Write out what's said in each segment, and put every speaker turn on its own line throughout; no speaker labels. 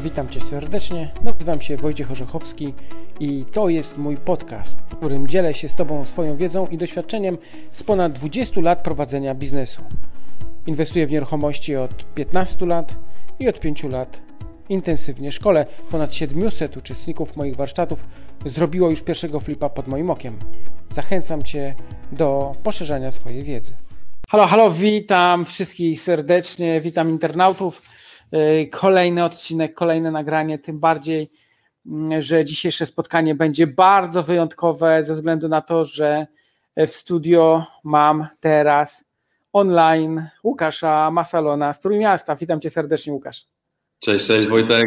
Witam Cię serdecznie. Nazywam się Wojciech Orzechowski i to jest mój podcast, w którym dzielę się z Tobą swoją wiedzą i doświadczeniem z ponad 20 lat prowadzenia biznesu. Inwestuję w nieruchomości od 15 lat i od 5 lat intensywnie szkole. Ponad 700 uczestników moich warsztatów zrobiło już pierwszego flipa pod moim okiem. Zachęcam Cię do poszerzania swojej wiedzy. Halo, halo, witam wszystkich serdecznie, witam internautów. Y, kolejny odcinek, kolejne nagranie, tym bardziej, mm, że dzisiejsze spotkanie będzie bardzo wyjątkowe ze względu na to, że w studio mam teraz online Łukasza Masalona z Trójmiasta. Witam cię serdecznie, Łukasz.
Cześć, cześć Wojtek.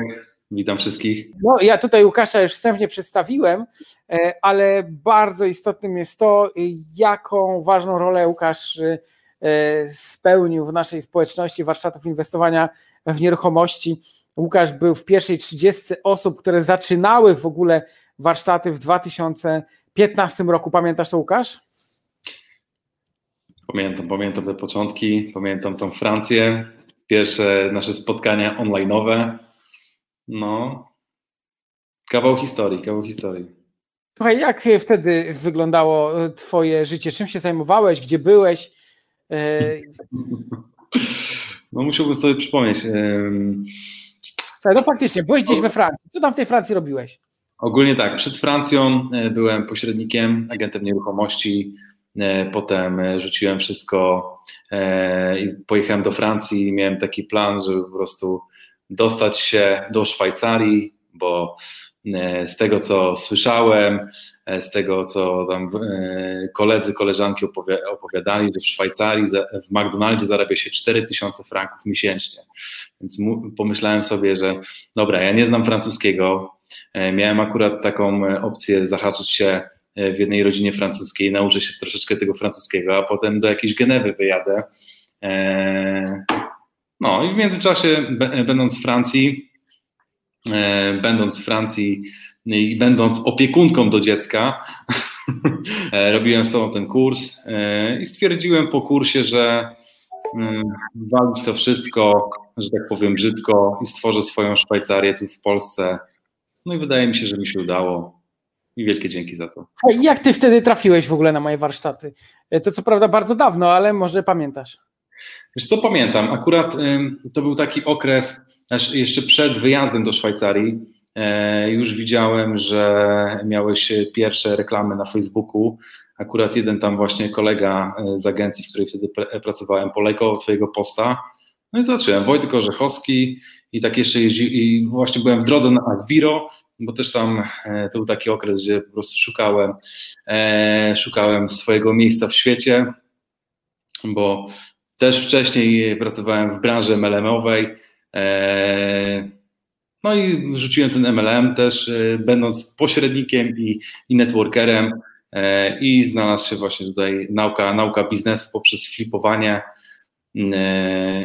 Witam wszystkich.
No, ja tutaj Łukasza już wstępnie przedstawiłem, e, ale bardzo istotnym jest to, jaką ważną rolę Łukasz spełnił w naszej społeczności warsztatów inwestowania w nieruchomości. Łukasz był w pierwszej 30 osób, które zaczynały w ogóle warsztaty w 2015 roku. Pamiętasz to, Łukasz?
Pamiętam, pamiętam te początki, pamiętam tą Francję, pierwsze nasze spotkania online'owe. No, kawał historii, kawał historii.
Słuchaj, jak wtedy wyglądało Twoje życie? Czym się zajmowałeś? Gdzie byłeś?
No musiałbym sobie przypomnieć.
No faktycznie, byłeś gdzieś we Francji. Co tam w tej Francji robiłeś?
Ogólnie tak, przed Francją e, byłem pośrednikiem, agentem nieruchomości, e, potem e, rzuciłem wszystko i pojechałem do Francji i miałem taki plan, żeby po prostu dostać się do Szwajcarii, bo z tego, co słyszałem, e, z tego, co tam e, koledzy, koleżanki opowiadali, że w Szwajcarii w McDonaldzie zarabia się 4000 franków miesięcznie. Więc pomyślałem sobie, że dobra, ja nie znam francuskiego. Miałem akurat taką opcję zahaczyć się w jednej rodzinie francuskiej, nauczę się troszeczkę tego francuskiego, a potem do jakiejś Genewy wyjadę. No i w międzyczasie, będąc w Francji, E, będąc w Francji i będąc opiekunką do dziecka, e, robiłem z tobą ten kurs e, i stwierdziłem po kursie, że walić to wszystko, że tak powiem brzydko i stworzę swoją Szwajcarię tu w Polsce. No i wydaje mi się, że mi się udało. I wielkie dzięki za to.
Jak ty wtedy trafiłeś w ogóle na moje warsztaty? To co prawda bardzo dawno, ale może pamiętasz.
Wiesz co pamiętam? Akurat to był taki okres, jeszcze przed wyjazdem do Szwajcarii. E, już widziałem, że miałeś pierwsze reklamy na Facebooku. Akurat jeden tam właśnie kolega e, z agencji, w której wtedy pracowałem, polejkował twojego posta. No i zobaczyłem, Wojtek Orzechowski i tak jeszcze jeździł i właśnie byłem w drodze na Asbiro, bo też tam e, to był taki okres, gdzie po prostu szukałem, szukałem swojego miejsca w świecie, bo też wcześniej pracowałem w branży MLM-owej. E, no i rzuciłem ten MLM też, e, będąc pośrednikiem i, i networkerem. E, I znalazł się właśnie tutaj nauka, nauka biznesu poprzez flipowanie.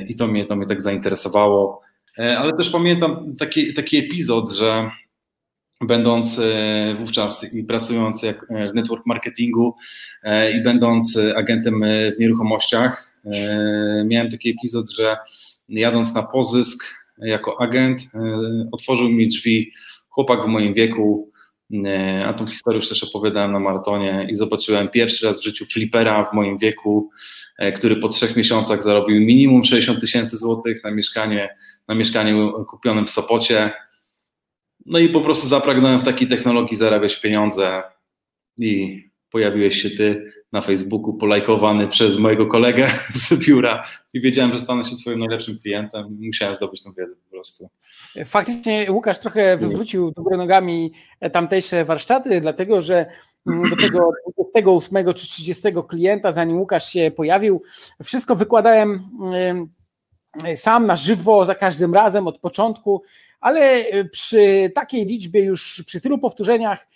I to mnie, to mnie tak zainteresowało. Ale też pamiętam taki, taki epizod, że będąc wówczas i pracując w network marketingu i będąc agentem w nieruchomościach, miałem taki epizod, że jadąc na pozysk jako agent, e, otworzył mi drzwi chłopak w moim wieku, e, a tą historię już też opowiadałem na maratonie i zobaczyłem pierwszy raz w życiu flipera w moim wieku, który po trzech miesiącach zarobił minimum 60 tysięcy złotych na mieszkanie, na mieszkaniu kupionym w Sopocie. No i po prostu zapragnąłem w takiej technologii zarabiać pieniądze i pojawiłeś się ty na Facebooku, polajkowany przez mojego kolegę z biura i wiedziałem, że stanę się twoim najlepszym klientem. Musiałem zdobyć tą wiedzę po prostu.
Faktycznie Łukasz trochę wywrócił do góry nogami tamtejsze warsztaty, dlatego że mm, do tego 28 czy 30 klienta, zanim Łukasz się pojawił, wszystko wykładałem sam na żywo, za każdym razem od początku, ale przy takiej liczbie już, przy tylu powtórzeniach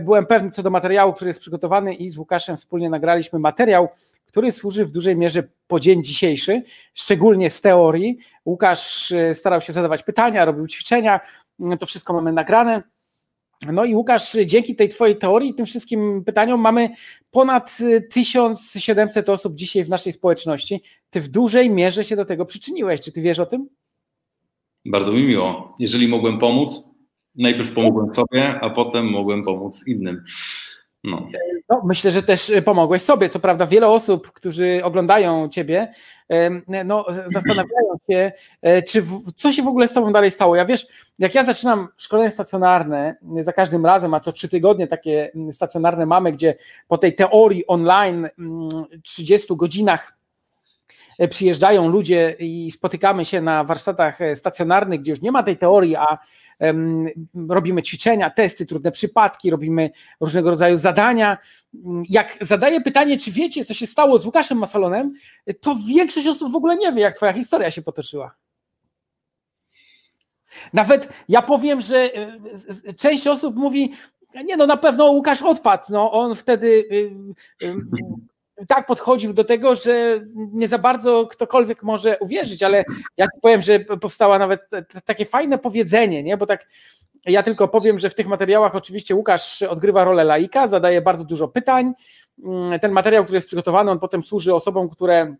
byłem pewny co do materiału, który jest przygotowany i z Łukaszem wspólnie nagraliśmy materiał, który służy w dużej mierze po dzień dzisiejszy, szczególnie z teorii. Łukasz e, starał się zadawać pytania, robił ćwiczenia, mm, to wszystko mamy nagrane. No i Łukasz, dzięki tej Twojej teorii, tym wszystkim pytaniom, mamy ponad 1700 osób dzisiaj w naszej społeczności. Ty w dużej mierze się do tego przyczyniłeś. Czy Ty wiesz o tym?
Bardzo mi miło. Jeżeli mogłem pomóc, najpierw pomogłem sobie, a potem mogłem pomóc innym.
No. no. myślę, że też pomogłeś sobie. Co prawda, wiele osób, którzy oglądają Ciebie, no, zastanawiają się, e, czy w, co się w ogóle z Tobą dalej stało. Ja wiesz, jak ja zaczynam szkolenie stacjonarne, za każdym razem, a co trzy tygodnie takie stacjonarne mamy, gdzie po tej teorii online 30 godzinach e, przyjeżdżają ludzie i spotykamy się na warsztatach e, stacjonarnych, gdzie już nie ma tej teorii, a robimy ćwiczenia, testy, trudne przypadki, robimy różnego rodzaju zadania. Jak zadaję pytanie, czy wiecie, co się stało z Łukaszem Masalonem, to większość osób w ogóle nie wie, jak twoja historia się potoczyła. Nawet ja powiem, że e, część osób mówi, nie no, na pewno Łukasz odpadł, no on wtedy y, y, tak podchodził do tego, że nie za bardzo ktokolwiek może uwierzyć, ale ja powiem, że powstała nawet takie fajne powiedzenie, nie? bo tak ja tylko powiem, że w tych materiałach oczywiście Łukasz odgrywa rolę laika, zadaje bardzo dużo pytań. Ten materiał, który jest przygotowany, on potem służy osobom, które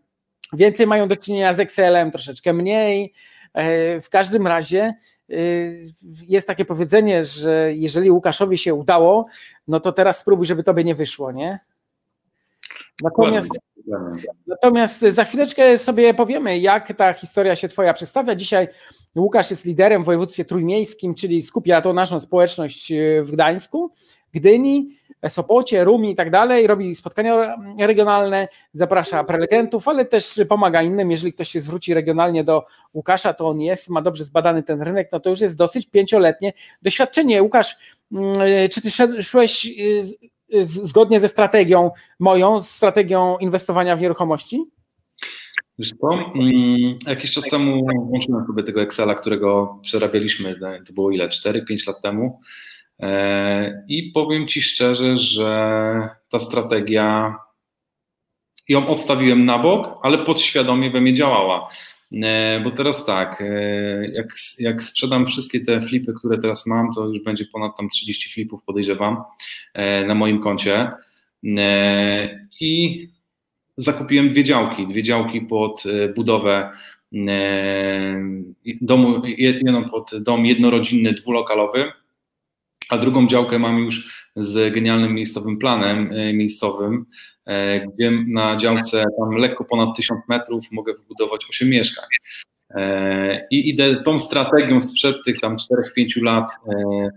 więcej mają do czynienia z Excelem, troszeczkę mniej. E, w każdym razie e, jest takie powiedzenie, że jeżeli Łukaszowi się udało, no to teraz spróbuj, żeby tobie nie wyszło, nie? Natomiast, natomiast za chwileczkę sobie powiemy, jak ta historia się Twoja przedstawia. Dzisiaj Łukasz jest liderem w województwie trójmiejskim, czyli skupia to naszą społeczność e, w Gdańsku, Gdyni, Sopocie, Rumi i tak dalej. Robi spotkania regionalne, zaprasza prelegentów, ale też pomaga innym. Jeżeli ktoś się zwróci regionalnie do Łukasza, to on jest, ma dobrze zbadany ten rynek, no to już jest dosyć pięcioletnie doświadczenie. Łukasz, mm, e, czy ty szłeś e, zgodnie ze strategią moją, strategią inwestowania w nieruchomości?
Wiesz co, mm, jakiś czas temu włączyłem sobie tego Excela, którego przerabialiśmy, to było ile, 4-5 lat temu e, i powiem Ci szczerze, że ta strategia, ją odstawiłem na bok, ale podświadomie we mnie działała. E, bo teraz tak, e, jak, jak sprzedam wszystkie te flipy, które teraz mam, to już będzie ponad tam 30 flipów, podejrzewam, e, na moim koncie. I zakupiłem dwie działki, dwie działki pod budowę domu, jedną pod dom jednorodzinny, dwulokalowy, a drugą działkę mam już z genialnym miejscowym planem miejscowym, E, gdzie na działce tam lekko ponad 1000 metrów mogę wybudować 8 mieszkań. E, I idę tą strategią sprzed tych tam 4-5 lat, e,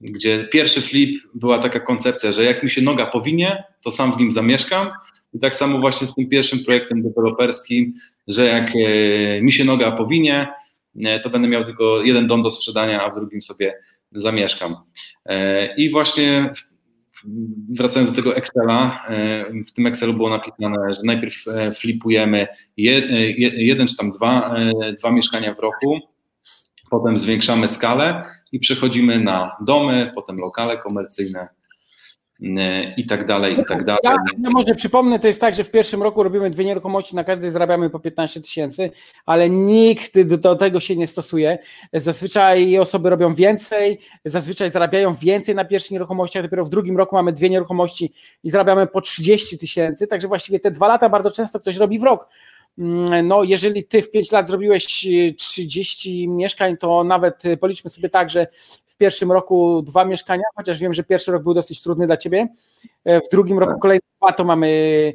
gdzie pierwszy flip była taka koncepcja, że jak mi się noga powinie, to sam w nim zamieszkam. I tak samo właśnie z tym pierwszym projektem deweloperskim, że jak mi się noga powinie, to będę miał tylko jeden dom do sprzedania, a w drugim sobie zamieszkam. I właśnie wracając do tego Excela, e, w tym Excelu było napisane, że najpierw e, flipujemy jeden czy tam dwa, e, dwa mieszkania w roku, potem zwiększamy skalę i przechodzimy na domy, potem lokale komercyjne, i tak dalej, i tak dalej. Ja,
ja, może przypomnę, to jest tak, że w pierwszym roku robimy dwie nieruchomości, na każdej zarabiamy po 15 tysięcy, ale nikt do, do, tego się nie stosuje. Zazwyczaj osoby robią więcej, zazwyczaj zarabiają więcej na pierwszych nieruchomościach, dopiero w drugim roku mamy dwie nieruchomości i zarabiamy po 30 tysięcy, także właściwie te dwa lata bardzo często ktoś robi w rok. Mm, no, jeżeli ty w 5 lat zrobiłeś 30 mieszkań, to nawet policzmy sobie tak, że pierwszym roku dwa mieszkania, chociaż wiem, że pierwszy rok był dosyć trudny dla ciebie. E, w drugim roku tak. kolejne dwa to mamy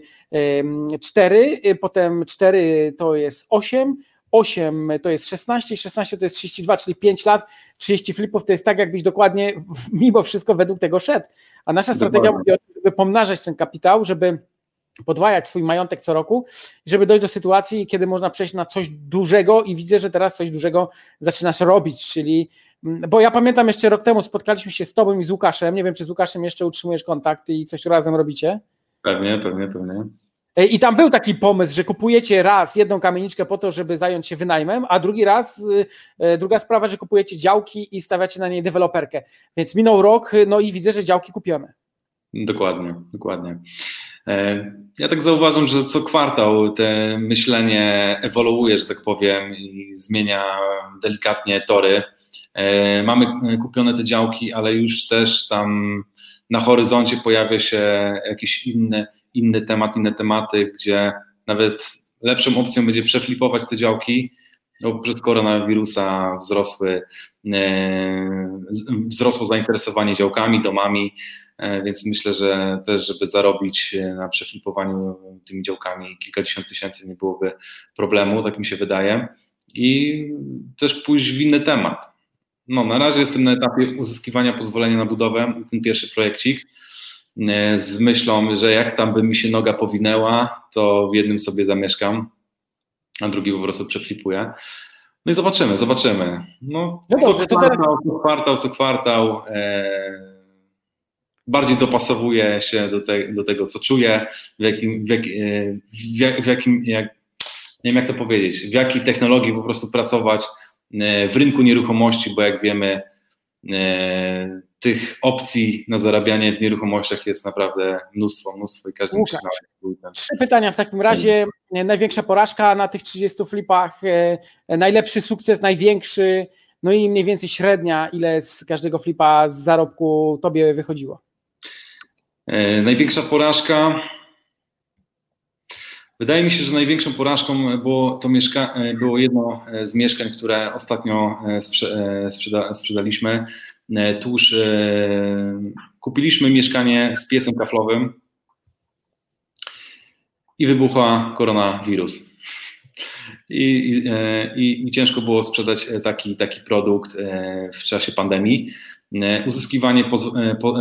cztery, e, potem cztery to jest osiem, 8 to jest 16, 16 to jest 32, czyli 5 lat, 30 flipów to jest tak, jakbyś dokładnie mimo wszystko według tego szedł. A nasza strategia mówi o tym, żeby pomnażać ten kapitał, żeby podwajać swój majątek co roku, żeby dojść do sytuacji, kiedy można przejść na coś dużego i widzę, że teraz coś dużego zaczynasz robić, czyli bo ja pamiętam jeszcze rok temu spotkaliśmy się z Tobą i z Łukaszem. Nie wiem, czy z Łukaszem jeszcze utrzymujesz kontakty i coś razem robicie?
Pewnie, pewnie, pewnie.
E, I tam był taki pomysł, że kupujecie raz jedną kamieniczkę po to, żeby zająć się wynajmem, a drugi raz, y, e, druga sprawa, że kupujecie działki i stawiacie na niej deweloperkę. Więc minął rok, no i widzę, że działki kupione.
Dokładnie, dokładnie. E, ja tak zauważam, że co kwartał te myślenie ewoluuje, że tak powiem, i zmienia delikatnie tory. E, mamy e, kupione te działki, ale już też tam na horyzoncie pojawia się jakiś inny, inny temat, inne tematy, gdzie nawet lepszą opcją będzie przeflipować te działki no, przez koronawirusa wzrosły, wzrosło zainteresowanie działkami, domami, więc myślę, że też, żeby zarobić na przeflipowaniu tymi działkami kilkadziesiąt tysięcy nie byłoby problemu, tak mi się wydaje. I też pójść w inny temat. No, na razie jestem na etapie uzyskiwania pozwolenia na budowę, ten pierwszy projekcik, e, z myślą, że jak tam by mi się noga powinęła, to w jednym sobie zamieszkam, a drugi po prostu przeflipuję. No i zobaczymy, zobaczymy. No, no co, dobrze, kwartał, teraz... co kwartał, co kwartał, e, bardziej dopasowuję się do, te, do tego, co czuję, w jakim, w, jak, e, w, w jakim jak, nie wiem jak to powiedzieć, w jakiej technologii po prostu pracować, w rynku nieruchomości, bo jak wiemy, e, tych opcji na zarabianie w nieruchomościach jest naprawdę mnóstwo, mnóstwo i każdy musi
znaleźć Trzy pytania w takim razie. Największa porażka na tych 30 flipach, e, najlepszy sukces, największy, no i mniej więcej średnia, ile z każdego flipa z zarobku tobie wychodziło?
Największa porażka Wydaje mi się, że największą porażką było, to mieszka było jedno z mieszkań, które ostatnio sprze sprzeda sprzedaliśmy. Tuż kupiliśmy mieszkanie z piecem kaflowym i wybuchła koronawirus. I, i, I, ciężko było sprzedać taki, taki produkt w czasie pandemii. Uzyskiwanie poz, po,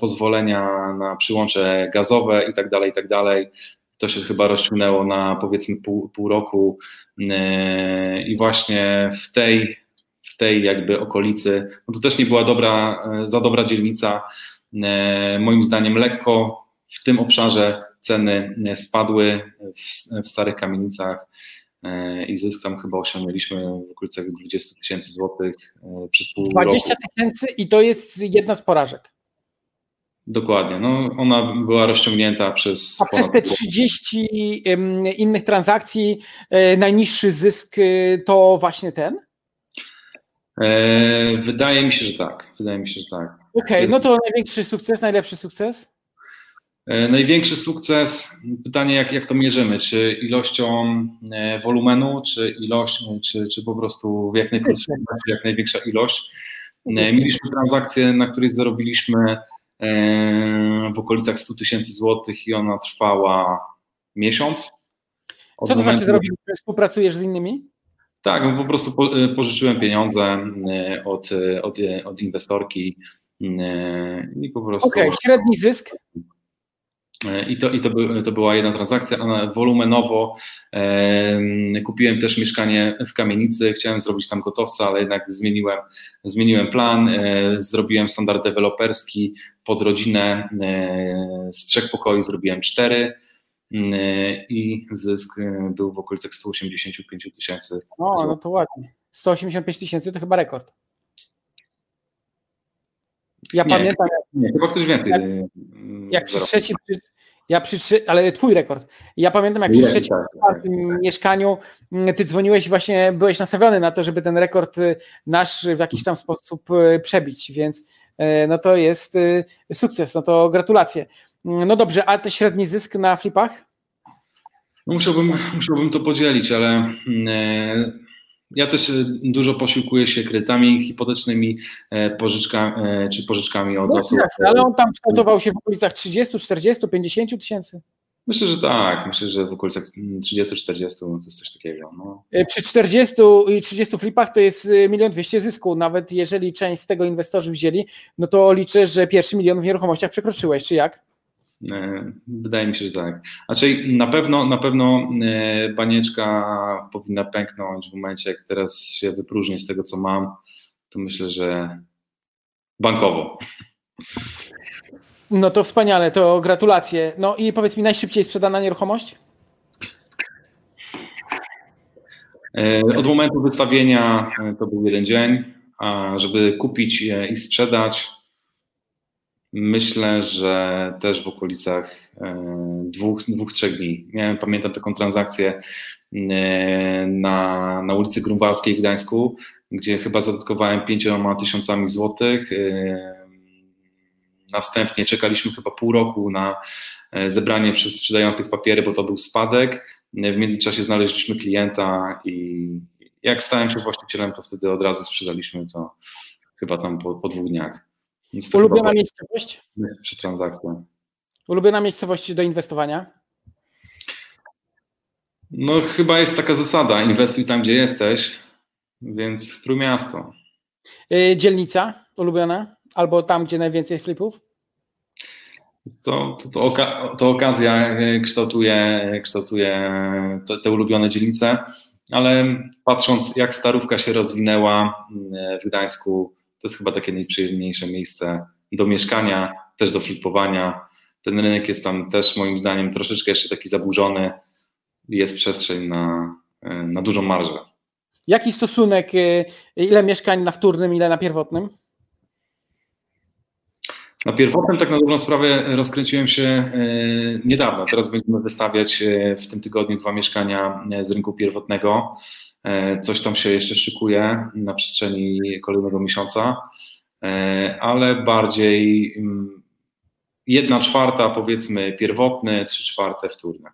pozwolenia na przyłącze gazowe i tak to się chyba rozciągnęło na powiedzmy pół, pół roku e, i właśnie w tej, w tej jakby okolicy, no to też nie była dobra, e, za dobra dzielnica. E, moim zdaniem lekko w tym obszarze ceny spadły w, w starych kamienicach i zysk tam chyba osiągnęliśmy w okolicach 20 tysięcy złotych przez pół 20 roku.
20 tysięcy i to jest jedna z porażek.
Dokładnie. No, ona była rozciągnięta przez.
A przez te 30 innych transakcji e, najniższy zysk e, to właśnie ten?
E, wydaje mi się, że tak. Wydaje mi się, że tak.
Okej, okay, no to największy sukces, najlepszy sukces?
Największy sukces, pytanie jak, jak to mierzymy, czy ilością wolumenu, czy ilość, czy, czy po prostu w jak najkrótszym jak największa ilość. Mieliśmy transakcję, na której zarobiliśmy w okolicach 100 tysięcy złotych i ona trwała miesiąc.
Od Co to momentu... znaczy zrobić? Współpracujesz z innymi?
Tak, no po prostu e, pożyczyłem pieniądze e, od, e, od, od inwestorki i po prostu.
Okej, okay, średni zysk?
I, to, i to, by, to była jedna transakcja. Wolumenowo e, kupiłem też mieszkanie w kamienicy. Chciałem zrobić tam gotowca, ale jednak zmieniłem, zmieniłem plan. E, zrobiłem standard deweloperski pod rodzinę e, z trzech pokoi, zrobiłem cztery e, i zysk e, był w okolicach 185 tysięcy.
No, no to ładnie. 185 tysięcy to chyba rekord. Ja nie, pamiętam.
Nie, chyba ktoś więcej. Jak,
przy trzecim, ja przy ale twój rekord. Ja pamiętam, jak przy trzecim tak, tak. mieszkaniu mm, ty dzwoniłeś właśnie, byłeś nastawiony na to, żeby ten rekord y, nasz w jakiś tam sposób y, przebić, więc y, no to jest sukces, no to gratulacje. Mm, no dobrze, a ten średni zysk na flipach?
No musiałbym, musiałbym to podzielić, ale mm, ja też e, dużo posiłkuję się kredytami hipotecznymi, e, pożyczkami, e, czy pożyczkami od no, osób.
Jasne, ale on tam kształtował się w okolicach 30, 40, 50 tysięcy?
Myślę, że tak. Myślę, że w okolicach 30-40 to jest coś takiego. No.
Przy 40 i 30 flipach to jest milion dwieście zysku. Nawet jeżeli część z tego inwestorzy wzięli, no to liczę, że pierwszy milion w nieruchomościach przekroczyłeś, czy jak?
E, wydaje mi się, że tak. Znaczy na pewno, na pewno e, banieczka powinna pęknąć w momencie, jak teraz się wypróżnię z tego, co mam, to myślę, że bankowo.
No to wspaniale, to gratulacje. No i powiedz mi, najszybciej sprzedana nieruchomość?
E, od momentu wystawienia to był jeden dzień, a żeby kupić i sprzedać, Myślę, że też w okolicach e, dwóch, dwóch trzech dni. Miałem, pamiętam taką transakcję e, na, na ulicy Grunwaldzkiej w Gdańsku, gdzie chyba zadotkowałem pięcioma tysiącami złotych. E, następnie czekaliśmy chyba pół roku na zebranie przez sprzedających papiery, bo to był spadek. W międzyczasie znaleźliśmy klienta i, jak stałem się właścicielem, to wtedy od razu sprzedaliśmy to chyba tam po, po dwóch dniach.
Ulubiona miejscowość?
Przy transakcji.
Ulubiona miejscowość do inwestowania?
No chyba jest taka zasada, inwestuj tam, gdzie jesteś, więc Trójmiasto.
Yy, dzielnica ulubiona? Albo tam, gdzie najwięcej flipów?
To, to, to, oka to okazja e, kształtuje, kształtuje te, te ulubione dzielnice, ale patrząc jak Starówka się rozwinęła e, w Gdańsku, to jest chyba takie najprzyjemniejsze miejsce do mieszkania, też do flipowania. Ten rynek jest tam też moim zdaniem troszeczkę jeszcze taki zaburzony. Jest przestrzeń na, e, na dużą marżę.
Jaki stosunek, ile mieszkań na wtórnym, ile na pierwotnym?
Na pierwotnym tak na dobrą sprawę rozkręciłem się e, niedawno. Teraz będziemy wystawiać e, w tym tygodniu dwa mieszkania e, z rynku pierwotnego. Coś tam się jeszcze szykuje na przestrzeni kolejnego miesiąca, ale bardziej mm, jedna czwarta powiedzmy pierwotny, trzy czwarte wtórne.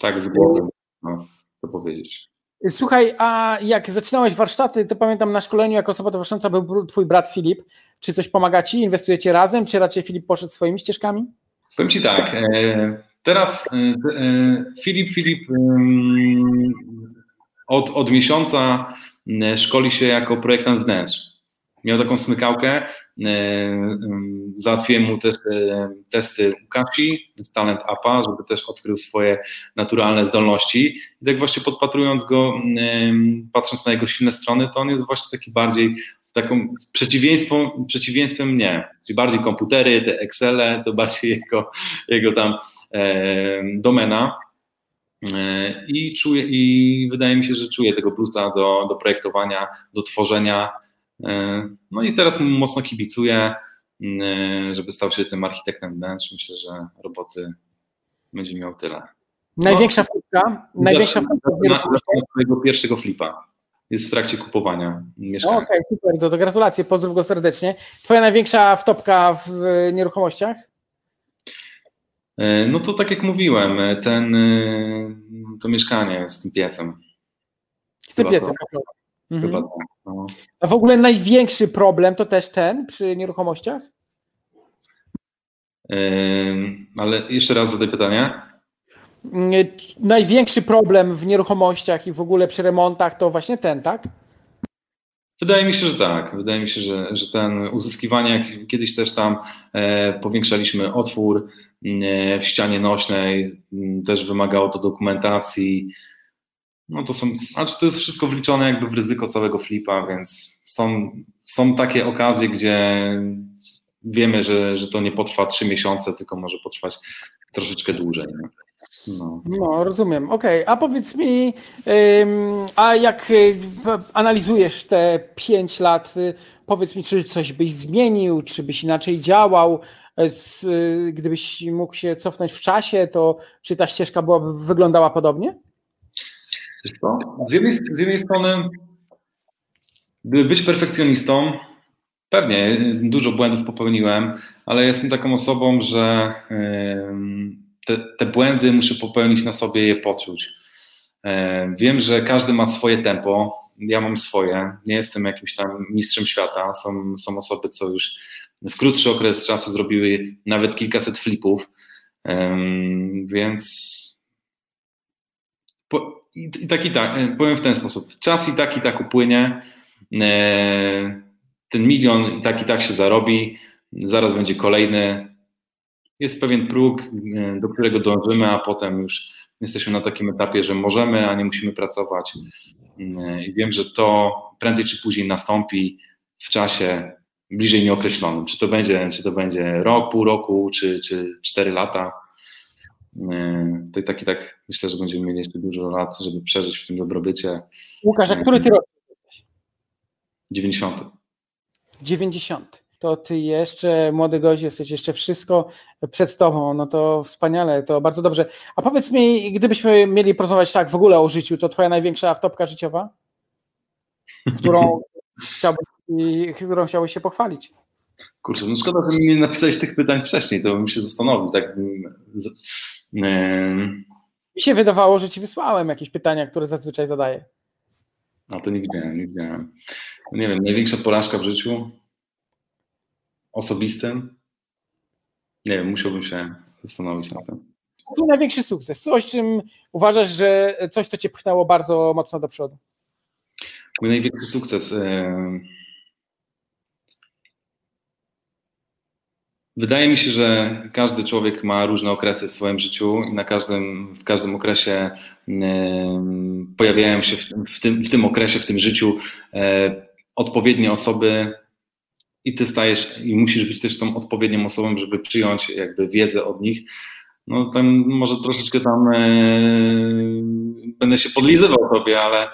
Tak z głowy no, to powiedzieć.
Słuchaj, a jak zaczynałeś warsztaty, to pamiętam na szkoleniu jako osoba towarzysząca był twój brat Filip. Czy coś pomaga ci? Inwestujecie razem, czy raczej Filip poszedł swoimi ścieżkami?
Powiem ci tak. E, teraz e, e, Filip, Filip od, od miesiąca szkoli się jako projektant wnętrz miał taką smykałkę. E, załatwiłem mu też e, testy u Kasi z Talent Appa, żeby też odkrył swoje naturalne zdolności. I tak właśnie podpatrując go, patrząc na jego silne strony, to on jest właśnie taki bardziej taką przeciwieństwem, przeciwieństwem mnie, czyli bardziej komputery, te Excele, to bardziej jego, jego tam e, domena. I czuję, i wydaje mi się, że czuję tego plusa do, do projektowania, do tworzenia E, no i teraz mu mocno kibicuję, e, żeby stał się tym architektem wnętrz. Myślę, że roboty będzie miał tyle.
Największa no, wtórka? Największa
na, na swojego pierwszego flipa. Jest w trakcie kupowania mieszkania.
Okej, okay, super, to, to gratulacje, pozdrów go serdecznie. Twoja największa wtopka w nieruchomościach?
E, no to tak jak mówiłem, ten, to mieszkanie z tym piecem.
Z tym piecem, to. Mhm. Chyba tak. No. A w ogóle największy problem to też ten przy nieruchomościach?
Yy, ale jeszcze raz zadaj pytanie.
Największy problem w nieruchomościach i w ogóle przy remontach to właśnie ten, tak?
Wydaje mi się, że tak. Wydaje mi się, że, że ten uzyskiwanie, jak kiedyś też tam e, powiększaliśmy otwór e, w ścianie nośnej, też wymagało to dokumentacji, no to są, znaczy to jest wszystko wliczone jakby w ryzyko całego flipa, więc są, są takie okazje, gdzie wiemy, że, że to nie potrwa trzy miesiące, tylko może potrwać troszeczkę dłużej.
No. no, rozumiem. Okej, okay. a powiedz mi, a jak y, analizujesz te pięć lat, y, powiedz mi, czy coś byś zmienił, czy byś inaczej działał, y, gdybyś mógł się cofnąć w czasie, to czy ta ścieżka byłaby, wyglądała podobnie?
Z jednej, z jednej strony, by być perfekcjonistą, pewnie dużo błędów popełniłem, ale jestem taką osobą, że te, te błędy muszę popełnić na sobie je poczuć. Wiem, że każdy ma swoje tempo, ja mam swoje, nie jestem jakimś tam mistrzem świata. Są, są osoby, co już w krótszy okres czasu zrobiły nawet kilkaset flipów, więc i, i tak i tak, e, powiem w ten sposób. Czas i tak i tak upłynie. E, ten milion i tak i tak się zarobi. Zaraz będzie kolejny. Jest pewien próg, e, do którego dążymy, a potem już jesteśmy na takim etapie, że możemy, a nie musimy pracować. I wiem, że to prędzej czy później nastąpi w czasie bliżej nieokreślonym. Czy to będzie, czy to będzie rok, pół roku, czy, czy cztery lata Yy, to i tak i tak myślę, że będziemy mieli jeszcze dużo lat, żeby przeżyć w tym dobrobycie.
Łukasz, a który ty rok
jesteś? 90.
90. To ty jeszcze, młody gość, jesteś jeszcze wszystko przed tobą. No to wspaniale, to bardzo dobrze. A powiedz mi, gdybyśmy mieli porozmawiać tak w ogóle o życiu, to twoja największa wtopka życiowa, którą chciałbyś, którą chciałbyś się pochwalić?
Kurczę, no szkoda, że mi nie napisałeś tych pytań wcześniej, to bym się zastanowił. Tak
mi się wydawało, że ci wysłałem jakieś pytania, które zazwyczaj zadaję.
A to nie widziałem, nie widziałem. Nie wiem, największa porażka w życiu osobistym? Nie wiem, musiałbym się zastanowić na tym.
Twój największy sukces? Coś, czym uważasz, że coś, co cię pchnęło bardzo mocno do przodu?
Mój największy sukces. Wydaje mi się, że każdy człowiek ma różne okresy w swoim życiu i na każdym, w każdym okresie pojawiają się w, tym, w tym okresie, w tym życiu e, odpowiednie osoby i ty stajesz i musisz być też tą odpowiednią osobą, żeby przyjąć jakby wiedzę od nich. No tam może troszeczkę tam e, będę się podlizywał tobie, ale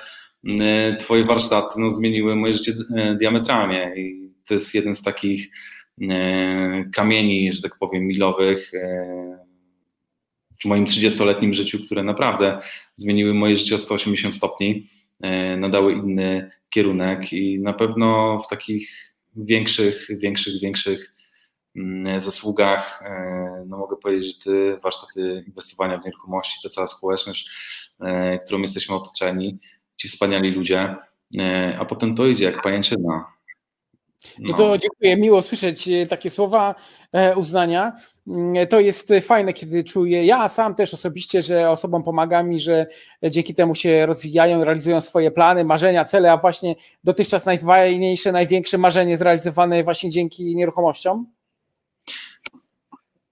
e, twoje warsztaty no, zmieniły moje życie e, diametralnie i to jest jeden z takich kamieni, że tak powiem, milowych w moim 30-letnim życiu, które naprawdę zmieniły moje życie o 180 stopni, nadały inny kierunek i na pewno w takich większych, większych, większych mm, zasługach, e, no mogę powiedzieć, że ty, warsztaty inwestowania w nieruchomości, to cała społeczność, e, którą jesteśmy otoczeni, ci wspaniali ludzie, e, a potem to idzie jak pajęczyna.
No. no to dziękuję, miło słyszeć takie słowa uznania. Mm, to jest fajne, kiedy czuję, ja sam też osobiście, że osobom pomagam i że dzięki temu się rozwijają, realizują swoje plany, marzenia, cele, a właśnie dotychczas najfajniejsze, największe marzenie zrealizowane właśnie dzięki nieruchomościom?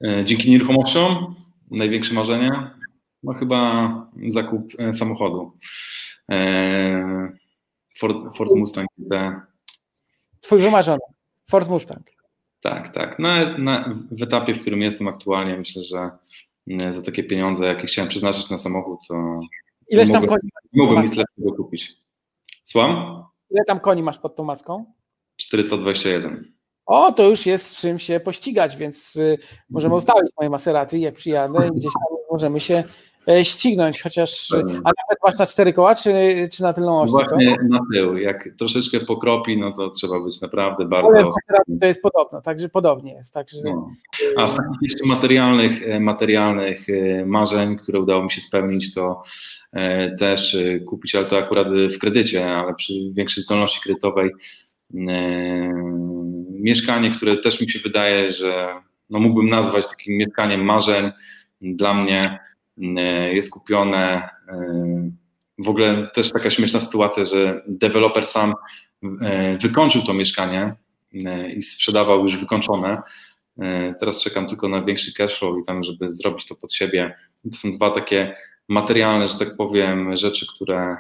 E, dzięki nieruchomościom największe marzenie? No chyba zakup e, samochodu. E, Ford, Ford Mustang.
Twój wymarzony. Ford Mustang.
Tak, tak. Na, na, w etapie, w którym jestem aktualnie, myślę, że mm, za takie pieniądze, jakie chciałem przeznaczyć na samochód, to.
Ileś tam koni?
Mogłem nic lepszego kupić. Słucham?
Ile tam koni masz pod tą maską?
421.
O, to już jest z czym się pościgać, więc y, możemy ustawić moje Maserati, jak przyjadę i gdzieś tam możemy się ścignąć, chociaż, a nawet masz na cztery koła, czy, czy na tylną oś?
Właśnie to? na tył, jak troszeczkę pokropi, no to trzeba być naprawdę bardzo Ale
to jest podobno, także podobnie jest. Także, no.
A z takich jeszcze materialnych, e, materialnych e, marzeń, które udało mi się spełnić, to też kupić, ale to akurat w kredycie, ale przy większej zdolności kredytowej mieszkanie, które też mi się wydaje, że no mógłbym nazwać takim mieszkaniem marzeń dla mnie, E, jest kupione. E, w ogóle też taka śmieszna sytuacja, że deweloper sam e, wykończył to mieszkanie i sprzedawał już wykończone. Teraz czekam tylko na większy cashflow i tam, żeby zrobić to pod siebie. To są dwa takie materialne, że tak powiem, rzeczy, które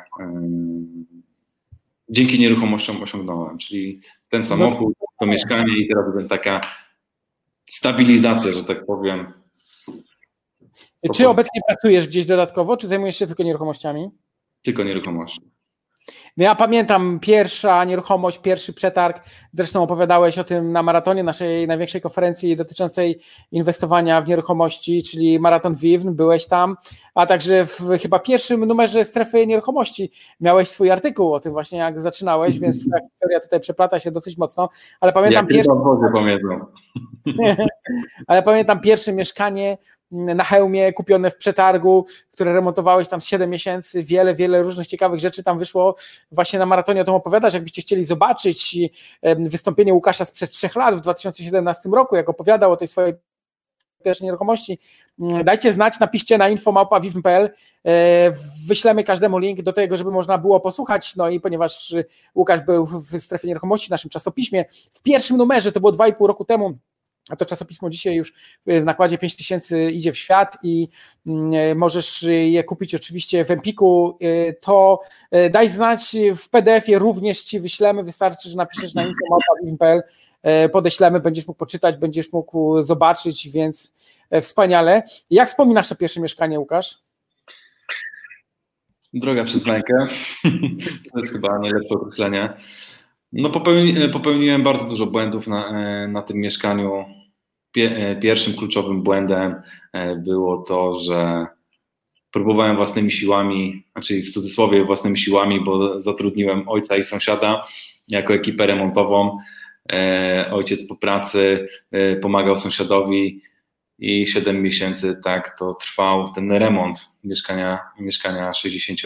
dzięki nieruchomościom osiągnąłem, czyli ten samochód, to mieszkanie i teraz taka stabilizacja, że tak powiem,
czy obecnie pracujesz gdzieś dodatkowo, czy zajmujesz się tylko nieruchomościami?
Tylko nieruchomości.
No ja pamiętam pierwsza nieruchomość, pierwszy przetarg. Zresztą opowiadałeś o tym na maratonie naszej największej konferencji dotyczącej inwestowania w nieruchomości, czyli Maraton Vivn. Byłeś tam, a także w chyba pierwszym numerze strefy nieruchomości miałeś swój artykuł o tym właśnie, jak zaczynałeś, więc ta historia tutaj przeplata się dosyć mocno. Ale pamiętam
ja. Pamiętam.
ale pamiętam pierwsze mieszkanie na hełmie kupione w przetargu, które remontowałeś tam z 7 miesięcy, wiele, wiele różnych ciekawych rzeczy tam wyszło. Właśnie na maratonie o tym opowiadasz, jakbyście chcieli zobaczyć wystąpienie Łukasza sprzed trzech lat w 2017 roku, jak opowiadał o tej swojej pierwszej nieruchomości. Mm, dajcie znać, napiszcie na infomałpa.vivm.pl. E, wyślemy każdemu link do tego, żeby można było posłuchać. No i ponieważ Łukasz był w strefie nieruchomości w naszym czasopiśmie, w pierwszym numerze, to było 2,5 roku temu, to czasopismo dzisiaj już w nakładzie 5000 idzie w świat i mm, możesz je kupić oczywiście w Empiku, y, to y, daj znać w PDF-ie, również Ci wyślemy, wystarczy, że napiszesz na info.pl, y, podeślemy, będziesz mógł poczytać, będziesz mógł zobaczyć, więc wspaniale. Jak wspominasz to pierwsze mieszkanie, Łukasz?
Droga przez rękę, to jest chyba najlepsze określenie. No popełni, popełniłem bardzo dużo błędów na, na tym mieszkaniu E, pierwszym kluczowym błędem e, było to, że próbowałem własnymi siłami, znaczy w cudzysłowie własnymi siłami, bo zatrudniłem ojca i sąsiada jako ekipę remontową. E, ojciec po pracy pomagał sąsiadowi i 7 miesięcy tak to trwał ten remont mieszkania, mieszkania 60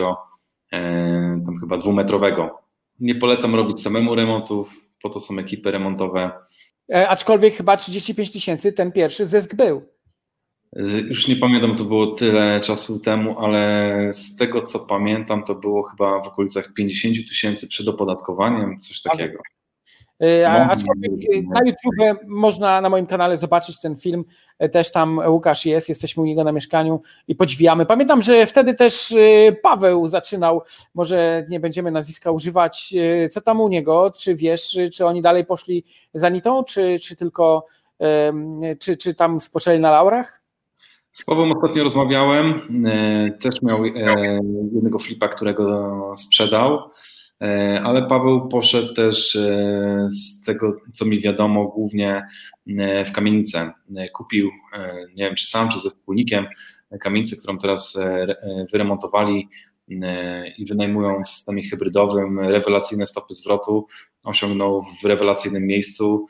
tam chyba dwumetrowego. Nie polecam robić samemu remontów, po to są ekipy remontowe.
E, aczkolwiek chyba 35 tysięcy ten pierwszy zysk był.
Już nie pamiętam, to było tyle czasu temu, ale z tego co pamiętam, to było chyba w okolicach 50 tysięcy przed opodatkowaniem, coś takiego.
E, aczkolwiek na YouTube można na moim kanale zobaczyć ten film. E, też tam Łukasz jest, jesteśmy u niego na mieszkaniu i podziwiamy. Pamiętam, że wtedy też e, Paweł zaczynał, może nie będziemy nazwiska używać. Co tam u niego? Czy wiesz, czy oni dalej poszli za Nitą, czy, czy tylko czy, czy tam spoczęli na laurach?
Z Pawłem ostatnio rozmawiałem. Też miał jednego flipa, którego sprzedał. E, ale Paweł poszedł też e, z tego, co mi wiadomo, głównie e, w kamienicę. Kupił, nie wiem czy sam, czy ze wspólnikiem, kamienicę, którą teraz wyremontowali i wynajmują w systemie hybrydowym rewelacyjne stopy zwrotu. Osiągnął w rewelacyjnym miejscu.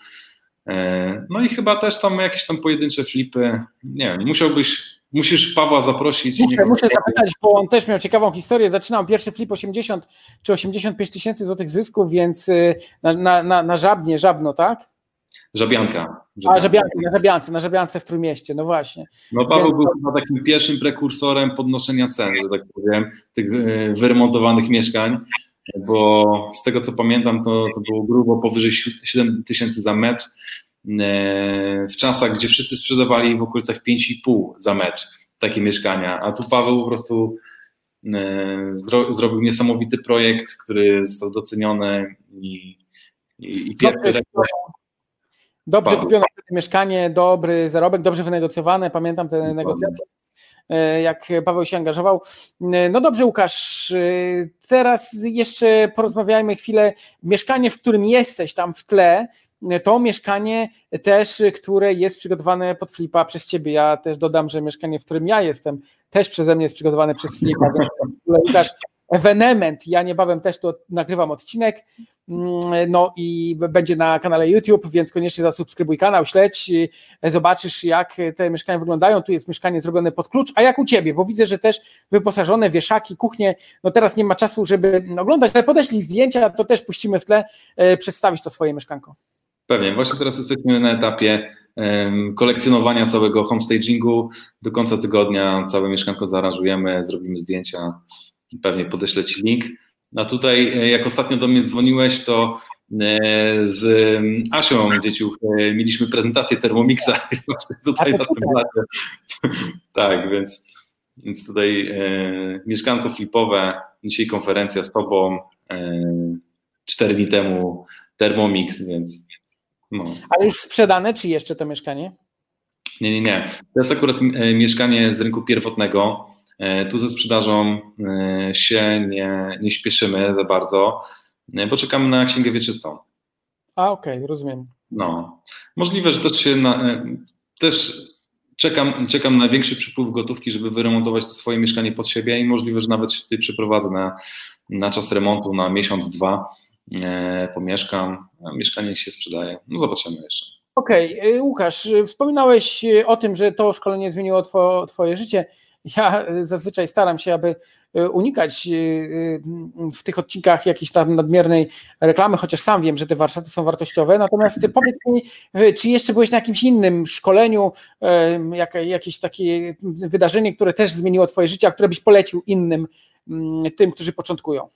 No i chyba też tam jakieś tam pojedyncze flipy. Nie wiem, musiałbyś Musisz Pawła zaprosić.
Muszę, muszę zapytać, bo on też miał ciekawą historię. Zaczynał pierwszy flip 80 czy 85 tysięcy złotych zysków, więc y, na, na, na, na żabnie, żabno, tak?
Żabianka.
żabianka. A, żabianka, na żabiance, na żabiance w Trójmieście, no właśnie.
No Paweł Więc... był chyba takim pierwszym prekursorem podnoszenia cen, że tak powiem, tych y, wyremontowanych mieszkań, bo z tego co pamiętam, to, to było grubo powyżej 7 tysięcy za metr, w czasach, gdzie wszyscy sprzedawali w okolicach 5,5 za metr takie mieszkania, a tu Paweł po prostu e, zro, zrobił niesamowity projekt, który został doceniony i, i, i pierwszy
Dobrze, dobrze kupione mieszkanie, dobry zarobek, dobrze wynegocjowane, pamiętam te negocjacje e, jak Paweł się angażował. No dobrze, Łukasz, teraz jeszcze porozmawiajmy chwilę. Mieszkanie, w którym jesteś tam w tle, to mieszkanie też, które jest przygotowane pod flipa przez ciebie. Ja też dodam, że mieszkanie, w którym ja jestem, też przeze mnie jest przygotowane przez flipa. Więc ewenement. Ja niebawem też tu nagrywam odcinek. No i będzie na kanale YouTube, więc koniecznie zasubskrybuj kanał, śledź, zobaczysz jak te mieszkania wyglądają. Tu jest mieszkanie zrobione pod klucz, a jak u ciebie, bo widzę, że też wyposażone wieszaki, kuchnie. No teraz nie ma czasu, żeby oglądać, ale podeślij zdjęcia, to też puścimy w tle, e, przedstawić to swoje mieszkanko.
Pewnie. Właśnie teraz jesteśmy na etapie kolekcjonowania całego homestagingu. Do końca tygodnia całe mieszkanko zaaranżujemy, zrobimy zdjęcia, pewnie podeślę Ci link. A tutaj, e, jak ostatnio do mnie dzwoniłeś, to e, z Asią Dzieciuch e, mieliśmy prezentację Thermomixa tutaj na tym lacie. Tak, więc, więc tutaj mieszkanko flipowe, dzisiaj konferencja z Tobą, cztery dni temu Thermomix, więc
no. Ale już sprzedane, czy jeszcze to mieszkanie?
Nie, nie, nie. To jest akurat e, mieszkanie z rynku pierwotnego. E, tu ze sprzedażą e, się nie, nie śpieszymy za bardzo, bo czekamy na księgę wieczystą.
A, okej, okay, rozumiem.
No. Możliwe, że też się na, też czekam, czekam na większy przypływ gotówki, żeby wyremontować to swoje mieszkanie pod siebie i możliwe, że nawet się tutaj przyprowadzę na, na czas remontu, na miesiąc, dwa pomieszkam, mieszkanie się sprzedaje. No zobaczymy jeszcze.
Okej, okay. Łukasz, wspominałeś o tym, że to szkolenie zmieniło two, Twoje życie. Ja zazwyczaj staram się, aby unikać w tych odcinkach jakiejś tam nadmiernej reklamy, chociaż sam wiem, że te warsztaty są wartościowe. Natomiast powiedz mi, czy jeszcze byłeś na jakimś innym szkoleniu, jak, jakieś takie wydarzenie, które też zmieniło Twoje życie, a które byś polecił innym, tym, którzy początkują?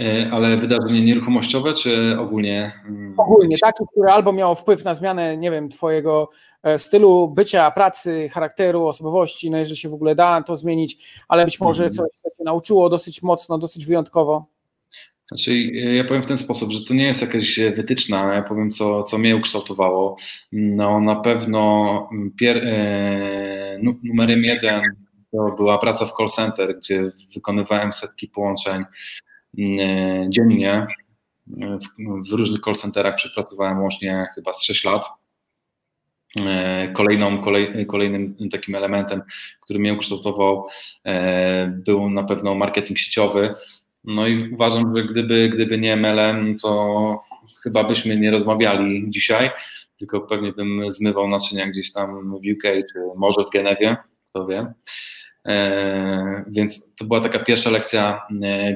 E, ale wydarzenie nieruchomościowe, czy ogólnie?
Mm, ogólnie, takie, które albo miało wpływ na zmianę, nie wiem, twojego e, stylu bycia, pracy, charakteru, osobowości, no jeżeli się w ogóle da to zmienić, ale być może mhm. coś, co cię nauczyło dosyć mocno, dosyć wyjątkowo.
Znaczy, e, ja powiem w ten sposób, że to nie jest jakaś wytyczna, ja powiem, co, co mnie ukształtowało. No na pewno mm, pier, e, numerem jeden to była praca w call center, gdzie wykonywałem setki połączeń dziennie. W, różnych call centerach przepracowałem łącznie chyba z 6 lat. E, kolejną, kolej, kolejnym takim elementem, który mnie ukształtował, e, był na pewno marketing sieciowy. No i uważam, że gdyby, gdyby nie MLM, to chyba byśmy nie rozmawiali dzisiaj, tylko pewnie bym zmywał naczynia gdzieś tam w UK, czy może w Genewie, kto wie. Więc to była taka pierwsza lekcja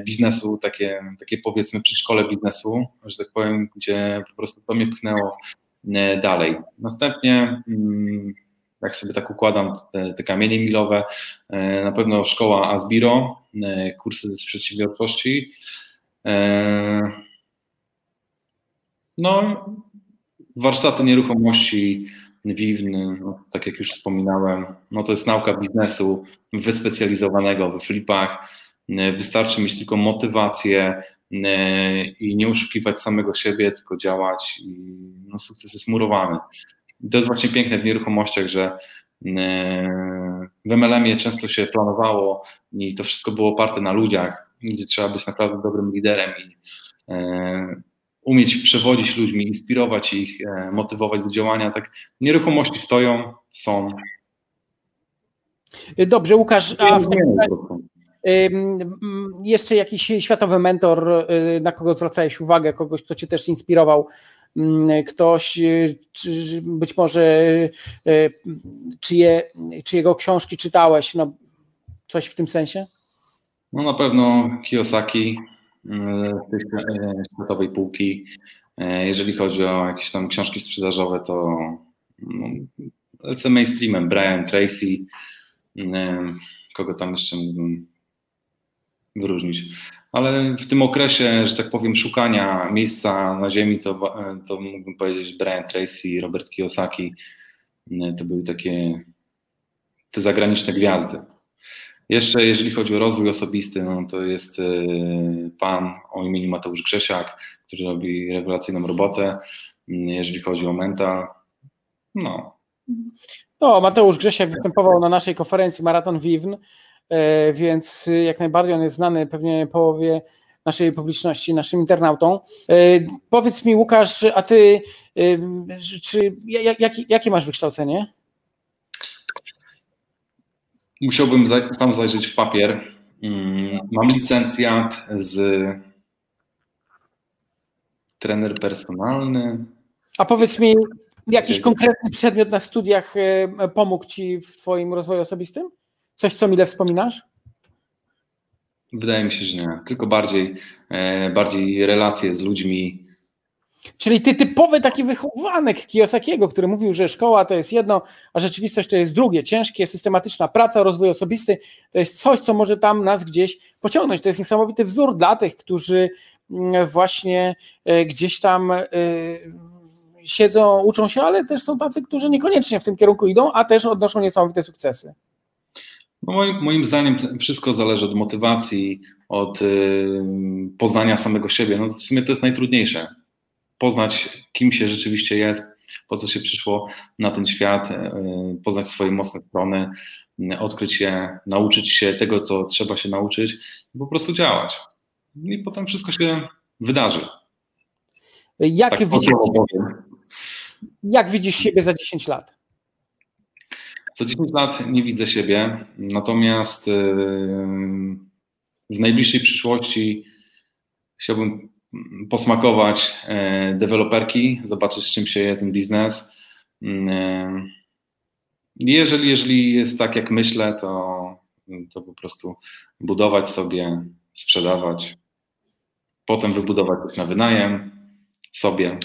biznesu, takie, takie powiedzmy przedszkole biznesu, że tak powiem, gdzie po prostu to mnie pchnęło dalej. Następnie mm, jak sobie tak układam te, te kamienie milowe, e, na pewno szkoła Asbiro, e, kursy z przedsiębiorczości. E, no, warsztaty nieruchomości, WIWN, no, tak jak już wspominałem, no to jest nauka biznesu wyspecjalizowanego we flipach. Wystarczy mieć tylko motywację i nie oszukiwać samego siebie, tylko działać i no, sukces jest murowany. I to jest właśnie piękne w nieruchomościach, że e, w MLM-ie często się planowało i to wszystko było oparte na ludziach, gdzie trzeba być naprawdę dobrym liderem i e, umieć przewodzić ludźmi, inspirować ich, e, motywować do działania. Tak nieruchomości stoją, są.
Dobrze, Łukasz, a w takim jeszcze jakiś światowy mentor, na kogo zwracałeś uwagę, kogoś, kto cię też inspirował Mm, ktoś, czy być może czyje, czy jego książki czytałeś, no, coś w tym sensie?
No na pewno Kiyosaki y, tej światowej półki. Jeżeli chodzi o jakieś tam książki sprzedażowe, to no, lecę mainstreamem. Brian Tracy, kogo tam jeszcze mógłbym wyróżnić ale w tym okresie, że tak powiem, szukania miejsca na ziemi, to, to mógłbym powiedzieć Brian Tracy, Robert Kiyosaki, to były takie te zagraniczne gwiazdy. Jeszcze jeżeli chodzi o rozwój osobisty, no to jest e, pan o imieniu Mateusz Grzesiak, który robi rewelacyjną robotę. Jeżeli chodzi o mental, no.
No, Mateusz Grzesiak występował na naszej konferencji Maraton Wiwn E, więc jak najbardziej on jest znany pewnie połowie naszej publiczności, naszym internautom. E, powiedz mi, Łukasz, a ty, czy, jak, jakie masz wykształcenie?
Musiałbym sam zajrzeć w papier. Mm, mam licencjat z trener personalny.
A powiedz mi, jakiś konkretny przedmiot na studiach pomógł Ci w Twoim rozwoju osobistym? Coś, co mile wspominasz?
Wydaje mi się, że nie. Tylko bardziej, e, bardziej relacje z ludźmi.
Czyli ty typowy taki wychowanek Kiyosakiego, który mówił, że szkoła to jest jedno, a rzeczywistość to jest drugie. Ciężkie, systematyczna praca, rozwój osobisty to jest coś, co może tam nas gdzieś pociągnąć. To jest niesamowity wzór dla tych, którzy mm, właśnie e, gdzieś tam e, siedzą, uczą się, ale też są tacy, którzy niekoniecznie w tym kierunku idą, a też odnoszą niesamowite sukcesy.
No moim, moim zdaniem wszystko zależy od motywacji, od y, poznania samego siebie. No w sumie to jest najtrudniejsze. Poznać, kim się rzeczywiście jest, po co się przyszło na ten świat, y, poznać swoje mocne strony, y, odkryć je, nauczyć się tego, co trzeba się nauczyć i po prostu działać. I potem wszystko się wydarzy.
Jak, tak widzisz, jak widzisz siebie za 10 lat?
Za 10 lat nie widzę siebie, natomiast yy, w najbliższej przyszłości chciałbym posmakować yy, deweloperki, zobaczyć z czym się je ten biznes. Yy, jeżeli, jeżeli jest tak jak myślę, to, to po prostu budować sobie, sprzedawać, potem wybudować coś na wynajem sobie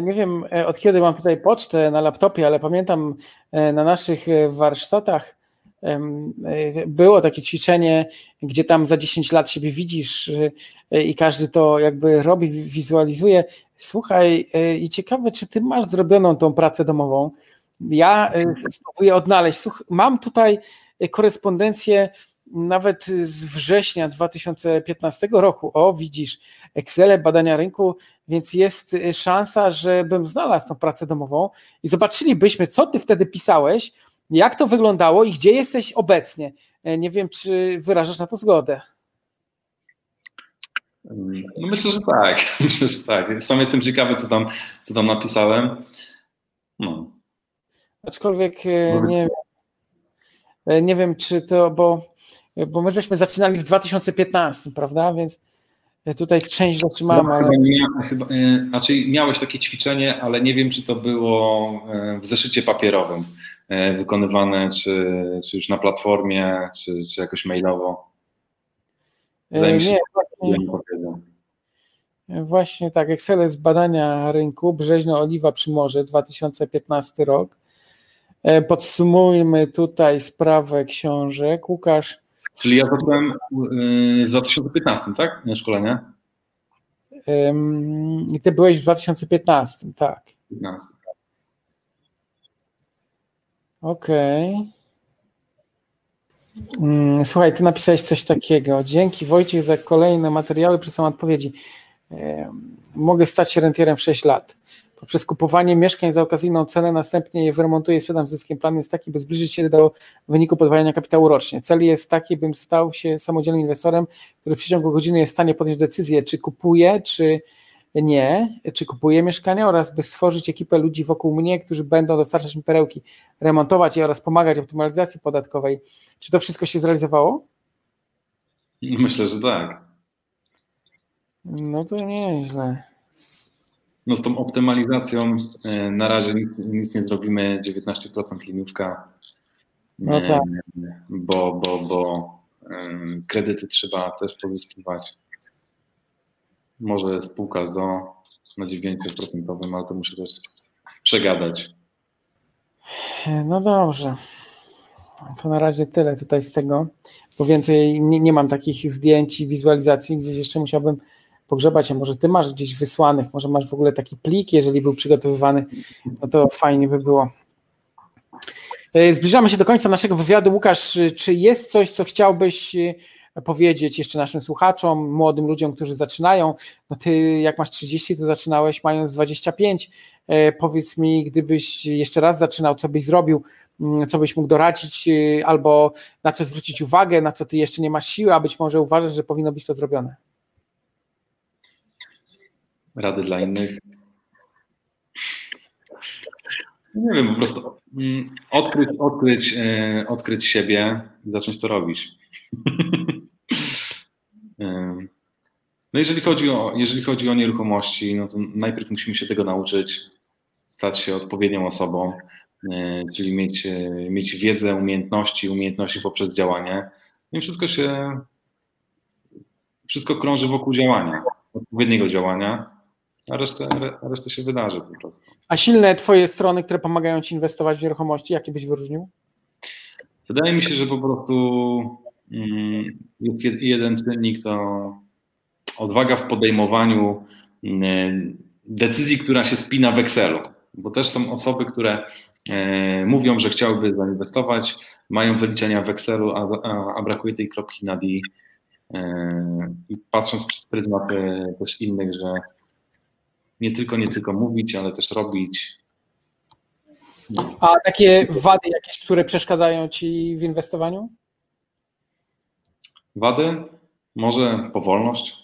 nie wiem e, od kiedy mam tutaj pocztę na laptopie, ale pamiętam e, na naszych e, warsztatach było takie ćwiczenie, gdzie tam za 10 lat siebie widzisz i każdy to jakby robi, wizualizuje. Słuchaj, i ciekawe, czy ty masz zrobioną tą pracę domową. Ja spróbuję odnaleźć. Mam tutaj korespondencję nawet z września 2015 roku. O, widzisz, Excel, badania rynku, więc jest y, szansa, żebym znalazł tą pracę domową i zobaczylibyśmy, co ty wtedy pisałeś, jak to wyglądało i gdzie jesteś obecnie. E, nie wiem, czy wyrażasz na to zgodę.
No myślę, że tak. Myślę, że tak. Sam jestem ciekawy, co tam, co tam napisałem. No.
Aczkolwiek e, nie wiem, e, nie wiem, czy to, bo, bo my żeśmy zaczynali w 2015, prawda? Więc tutaj część rzeczy mam, no, ale...
Chyba, chyba, e, znaczy miałeś takie ćwiczenie, ale nie wiem, czy to było w zeszycie papierowym. Wykonywane, czy, czy już na platformie, czy, czy jakoś mailowo?
Wydaje mi się, nie, właśnie, właśnie tak, Excel z badania rynku, Brzeźno Oliwa przy Morze, 2015 rok. Podsumujmy tutaj sprawę książek. Łukasz.
Czyli ja zacząłem w 2015, tak? Szkolenie?
I ty byłeś w 2015, tak.
15.
Okej. Okay. Mm, słuchaj, ty napisałeś coś takiego. Dzięki Wojciech za kolejne materiały, przesyłam odpowiedzi. Mogę stać się rentierem w 6 lat. Poprzez kupowanie mieszkań za okazyjną cenę, następnie je wyremontuję i sprzedam zyskiem. Plan jest taki, by zbliżyć się do wyniku podwajania kapitału rocznie. Cel jest taki, bym stał się samodzielnym inwestorem, który w przeciągu godziny jest w stanie podjąć decyzję, czy kupuje, czy nie, czy kupuję mieszkania oraz by stworzyć ekipę ludzi wokół mnie, którzy będą dostarczać mi perełki, remontować je oraz pomagać optymalizacji podatkowej. Czy to wszystko się zrealizowało?
Myślę, że tak.
No to nieźle.
No z tą optymalizacją e, na razie nic, nic nie zrobimy, 19% liniówka,
no tak.
bo, bo, bo kredyty trzeba też pozyskiwać. Może spółka z na 9%, ale to muszę też przegadać.
No dobrze. To na razie tyle tutaj z tego, bo więcej nie, nie mam takich zdjęć i wizualizacji, gdzieś jeszcze musiałbym pogrzebać, a może ty masz gdzieś wysłanych, może masz w ogóle taki plik, jeżeli był przygotowywany, no to fajnie by było. E, zbliżamy się do końca naszego wywiadu. Łukasz, czy jest coś, co chciałbyś powiedzieć jeszcze naszym słuchaczom, młodym ludziom, którzy zaczynają? No ty jak masz 30, to zaczynałeś mając 25. E, powiedz mi, gdybyś jeszcze raz zaczynał, co byś zrobił, mm, co byś mógł doradzić, albo na co zwrócić uwagę, na co ty jeszcze nie masz siły, a być może uważasz, że powinno być to zrobione?
rady dla innych. Nie wiem, po prostu mm, odkryć, odkryć, e, odkryć siebie i zacząć to robić. E, no jeżeli chodzi, o, jeżeli chodzi o nieruchomości, no to najpierw musimy się tego nauczyć, stać się odpowiednią osobą, e, czyli mieć, mieć wiedzę, umiejętności, umiejętności poprzez działanie. No i wszystko się, wszystko krąży wokół działania, odpowiedniego działania a reszta, a reszta się wydarzy po prostu.
A silne twoje strony, które pomagają ci inwestować w nieruchomości, jakie byś wyróżnił?
Wydaje mi się, że po prostu jest jeden czynnik, to odwaga w podejmowaniu mm, decyzji, która się spina w Excelu. Bo też są osoby, które e, mówią, że chciałyby zainwestować, mają wyliczenia w Excelu, a, a, a brakuje tej kropki na D. E, I patrząc przez pryzmat też innych, że nie tylko, nie tylko mówić, ale też robić.
A takie wady jakieś, które przeszkadzają ci w inwestowaniu?
Wady? Może powolność.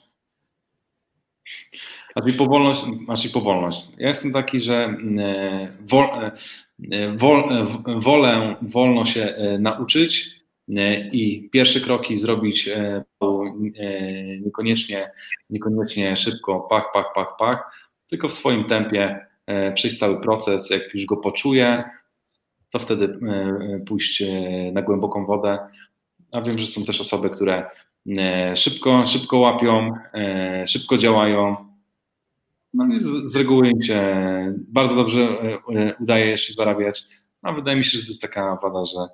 Znaczy powolność, znaczy powolność. Ja jestem taki, że e, wol, e, wol, e, wolę wolno się nauczyć i pierwsze kroki zrobić niekoniecznie, niekoniecznie szybko, pach, pach, pach, pach, tylko w swoim tempie przejść cały proces. Jak już go poczuję, to wtedy pójść na głęboką wodę. A wiem, że są też osoby, które szybko, szybko łapią, szybko działają. No i z, z reguły im się bardzo dobrze udaje jeszcze zarabiać. A wydaje mi się, że to jest taka wada, że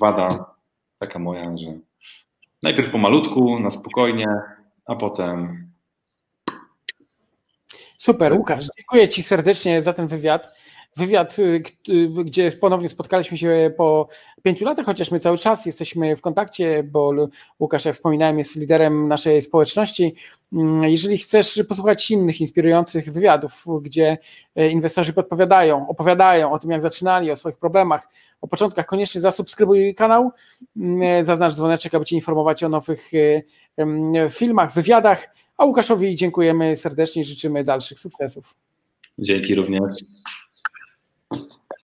wada taka moja, że najpierw pomalutku, na spokojnie, a potem
Super, Łukasz, dziękuję Ci serdecznie za ten wywiad. Wywiad, y, y, gdzie ponownie spotkaliśmy się po pięciu latach, chociaż my cały czas jesteśmy w kontakcie, bo Łukasz, jak wspominałem, jest liderem naszej społeczności. Mm, jeżeli chcesz posłuchać innych inspirujących wywiadów, gdzie e, inwestorzy podpowiadają, opowiadają o tym, jak zaczynali, o swoich problemach, o początkach, koniecznie zasubskrybuj kanał, mm, e, zaznacz dzwoneczek, aby Cię informować o nowych e, filmach, wywiadach. A Łukaszowi dziękujemy serdecznie i życzymy dalszych sukcesów.
Dzięki również. Thank you.